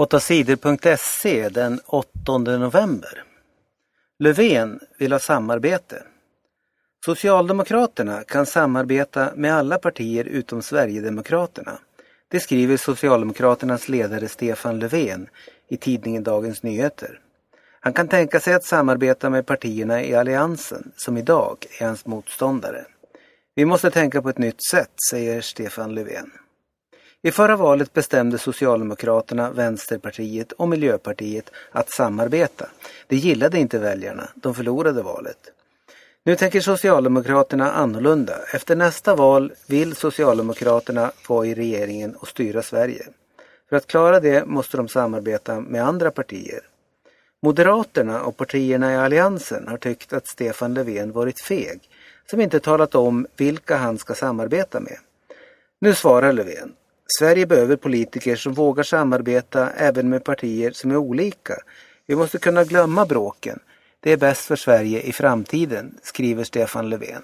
8sidor.se den 8 november. Löfven vill ha samarbete. Socialdemokraterna kan samarbeta med alla partier utom Sverigedemokraterna. Det skriver Socialdemokraternas ledare Stefan Löfven i tidningen Dagens Nyheter. Han kan tänka sig att samarbeta med partierna i Alliansen som idag är hans motståndare. Vi måste tänka på ett nytt sätt, säger Stefan Löfven. I förra valet bestämde Socialdemokraterna, Vänsterpartiet och Miljöpartiet att samarbeta. Det gillade inte väljarna, de förlorade valet. Nu tänker Socialdemokraterna annorlunda. Efter nästa val vill Socialdemokraterna vara i regeringen och styra Sverige. För att klara det måste de samarbeta med andra partier. Moderaterna och partierna i Alliansen har tyckt att Stefan Löfven varit feg, som inte talat om vilka han ska samarbeta med. Nu svarar Löfven. Sverige behöver politiker som vågar samarbeta även med partier som är olika. Vi måste kunna glömma bråken. Det är bäst för Sverige i framtiden, skriver Stefan Löfven.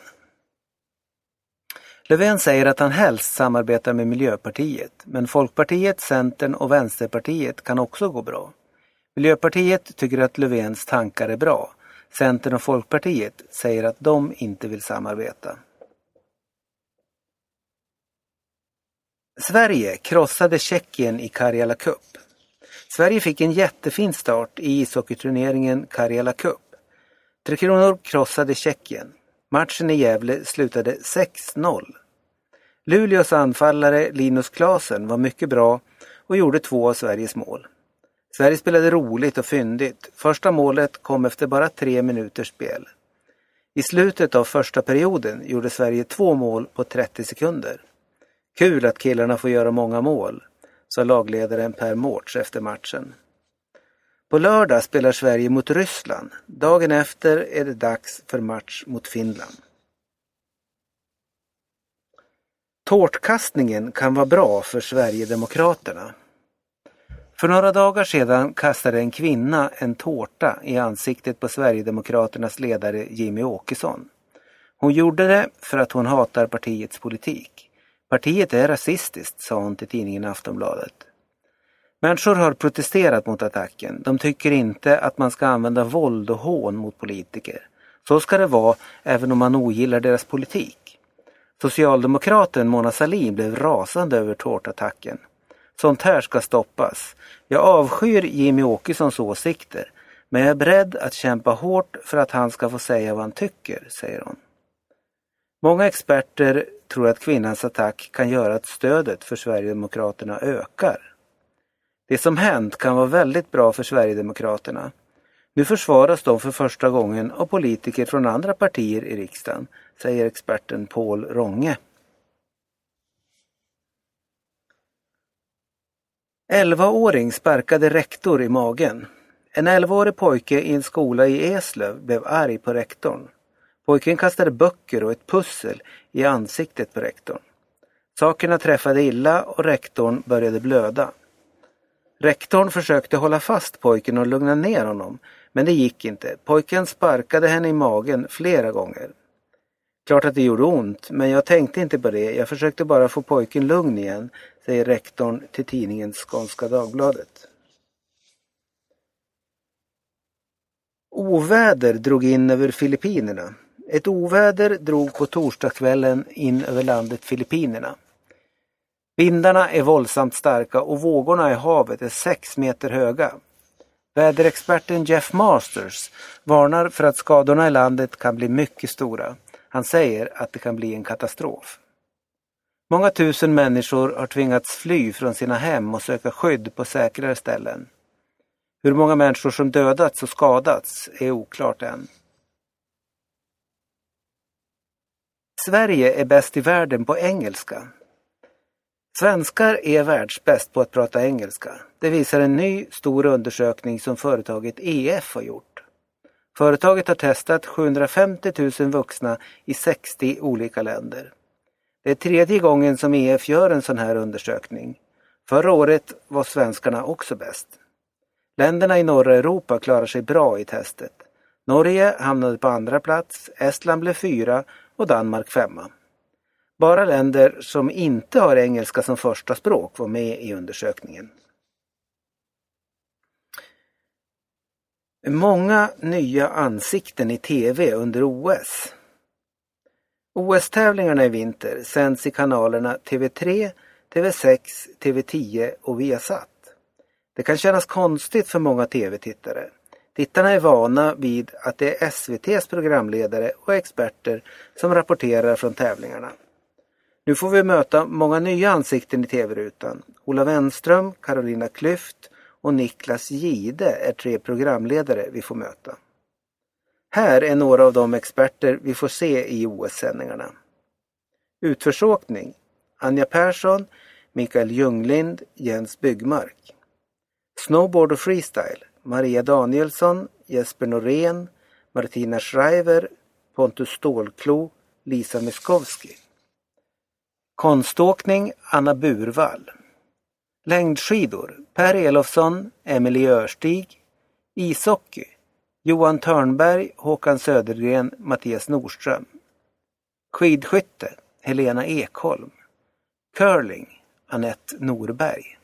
Löfven säger att han helst samarbetar med Miljöpartiet, men Folkpartiet, Centern och Vänsterpartiet kan också gå bra. Miljöpartiet tycker att Löfvens tankar är bra. Centern och Folkpartiet säger att de inte vill samarbeta. Sverige krossade Tjeckien i Karjala Cup. Sverige fick en jättefin start i ishockeyturneringen Karjala Cup. Tre Kronor krossade Tjeckien. Matchen i Gävle slutade 6-0. Luleås anfallare Linus Klasen var mycket bra och gjorde två av Sveriges mål. Sverige spelade roligt och fyndigt. Första målet kom efter bara tre minuters spel. I slutet av första perioden gjorde Sverige två mål på 30 sekunder. Kul att killarna får göra många mål, sa lagledaren Per Mårts efter matchen. På lördag spelar Sverige mot Ryssland. Dagen efter är det dags för match mot Finland. Tårtkastningen kan vara bra för Sverigedemokraterna. För några dagar sedan kastade en kvinna en tårta i ansiktet på Sverigedemokraternas ledare Jimmy Åkesson. Hon gjorde det för att hon hatar partiets politik. Partiet är rasistiskt, sa hon till tidningen Aftonbladet. Människor har protesterat mot attacken. De tycker inte att man ska använda våld och hån mot politiker. Så ska det vara även om man ogillar deras politik. Socialdemokraten Mona Sahlin blev rasande över tårtattacken. Sånt här ska stoppas. Jag avskyr Jimmy Åkessons åsikter, men jag är beredd att kämpa hårt för att han ska få säga vad han tycker, säger hon. Många experter tror att kvinnans attack kan göra att stödet för Sverigedemokraterna ökar. Det som hänt kan vara väldigt bra för Sverigedemokraterna. Nu försvaras de för första gången av politiker från andra partier i riksdagen, säger experten Paul Ronge. 11-åring sparkade rektor i magen. En 11-årig pojke i en skola i Eslöv blev arg på rektorn. Pojken kastade böcker och ett pussel i ansiktet på rektorn. Sakerna träffade illa och rektorn började blöda. Rektorn försökte hålla fast pojken och lugna ner honom, men det gick inte. Pojken sparkade henne i magen flera gånger. Klart att det gjorde ont, men jag tänkte inte på det. Jag försökte bara få pojken lugn igen, säger rektorn till tidningen Skånska Dagbladet. Oväder drog in över Filippinerna. Ett oväder drog på torsdagskvällen in över landet Filippinerna. Vindarna är våldsamt starka och vågorna i havet är sex meter höga. Väderexperten Jeff Masters varnar för att skadorna i landet kan bli mycket stora. Han säger att det kan bli en katastrof. Många tusen människor har tvingats fly från sina hem och söka skydd på säkrare ställen. Hur många människor som dödats och skadats är oklart än. Sverige är bäst i världen på engelska. Svenskar är världsbäst på att prata engelska. Det visar en ny stor undersökning som företaget EF har gjort. Företaget har testat 750 000 vuxna i 60 olika länder. Det är tredje gången som EF gör en sån här undersökning. Förra året var svenskarna också bäst. Länderna i norra Europa klarar sig bra i testet. Norge hamnade på andra plats, Estland blev fyra och Danmark femma. Bara länder som inte har engelska som första språk var med i undersökningen. Många nya ansikten i TV under OS. OS-tävlingarna i vinter sänds i kanalerna TV3, TV6, TV10 och Viasat. Det kan kännas konstigt för många TV-tittare Tittarna är vana vid att det är SVTs programledare och experter som rapporterar från tävlingarna. Nu får vi möta många nya ansikten i tv-rutan. Ola Wenström, Carolina Klüft och Niklas Gide är tre programledare vi får möta. Här är några av de experter vi får se i OS-sändningarna. Utförsåkning Anja Persson, Mikael Ljunglind, Jens Byggmark. Snowboard och freestyle Maria Danielsson, Jesper Norén, Martina Schreiber, Pontus Stålklo, Lisa Miskovsky. Konståkning Anna Burvall. Längdskidor Per Elofsson, Emelie Örstig. Ishockey Johan Törnberg, Håkan Södergren, Mattias Nordström. Skidskytte Helena Ekholm. Curling Annette Norberg.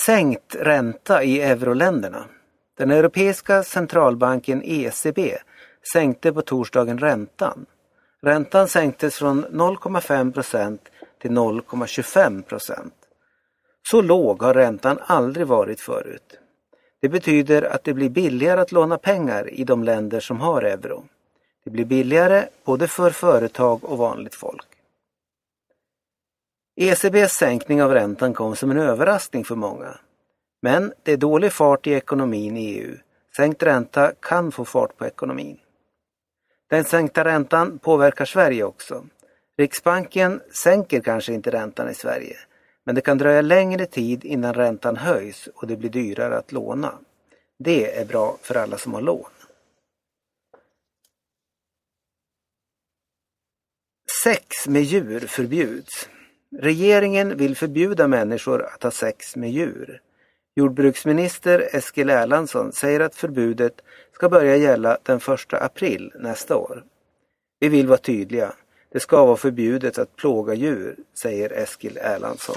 Sänkt ränta i euroländerna. Den europeiska centralbanken ECB sänkte på torsdagen räntan. Räntan sänktes från 0,5 procent till 0,25 procent. Så låg har räntan aldrig varit förut. Det betyder att det blir billigare att låna pengar i de länder som har euro. Det blir billigare både för företag och vanligt folk. ECBs sänkning av räntan kom som en överraskning för många. Men det är dålig fart i ekonomin i EU. Sänkt ränta kan få fart på ekonomin. Den sänkta räntan påverkar Sverige också. Riksbanken sänker kanske inte räntan i Sverige, men det kan dröja längre tid innan räntan höjs och det blir dyrare att låna. Det är bra för alla som har lån. Sex med djur förbjuds. Regeringen vill förbjuda människor att ha sex med djur. Jordbruksminister Eskil Erlandsson säger att förbudet ska börja gälla den 1 april nästa år. Vi vill vara tydliga. Det ska vara förbjudet att plåga djur, säger Eskil Erlandsson.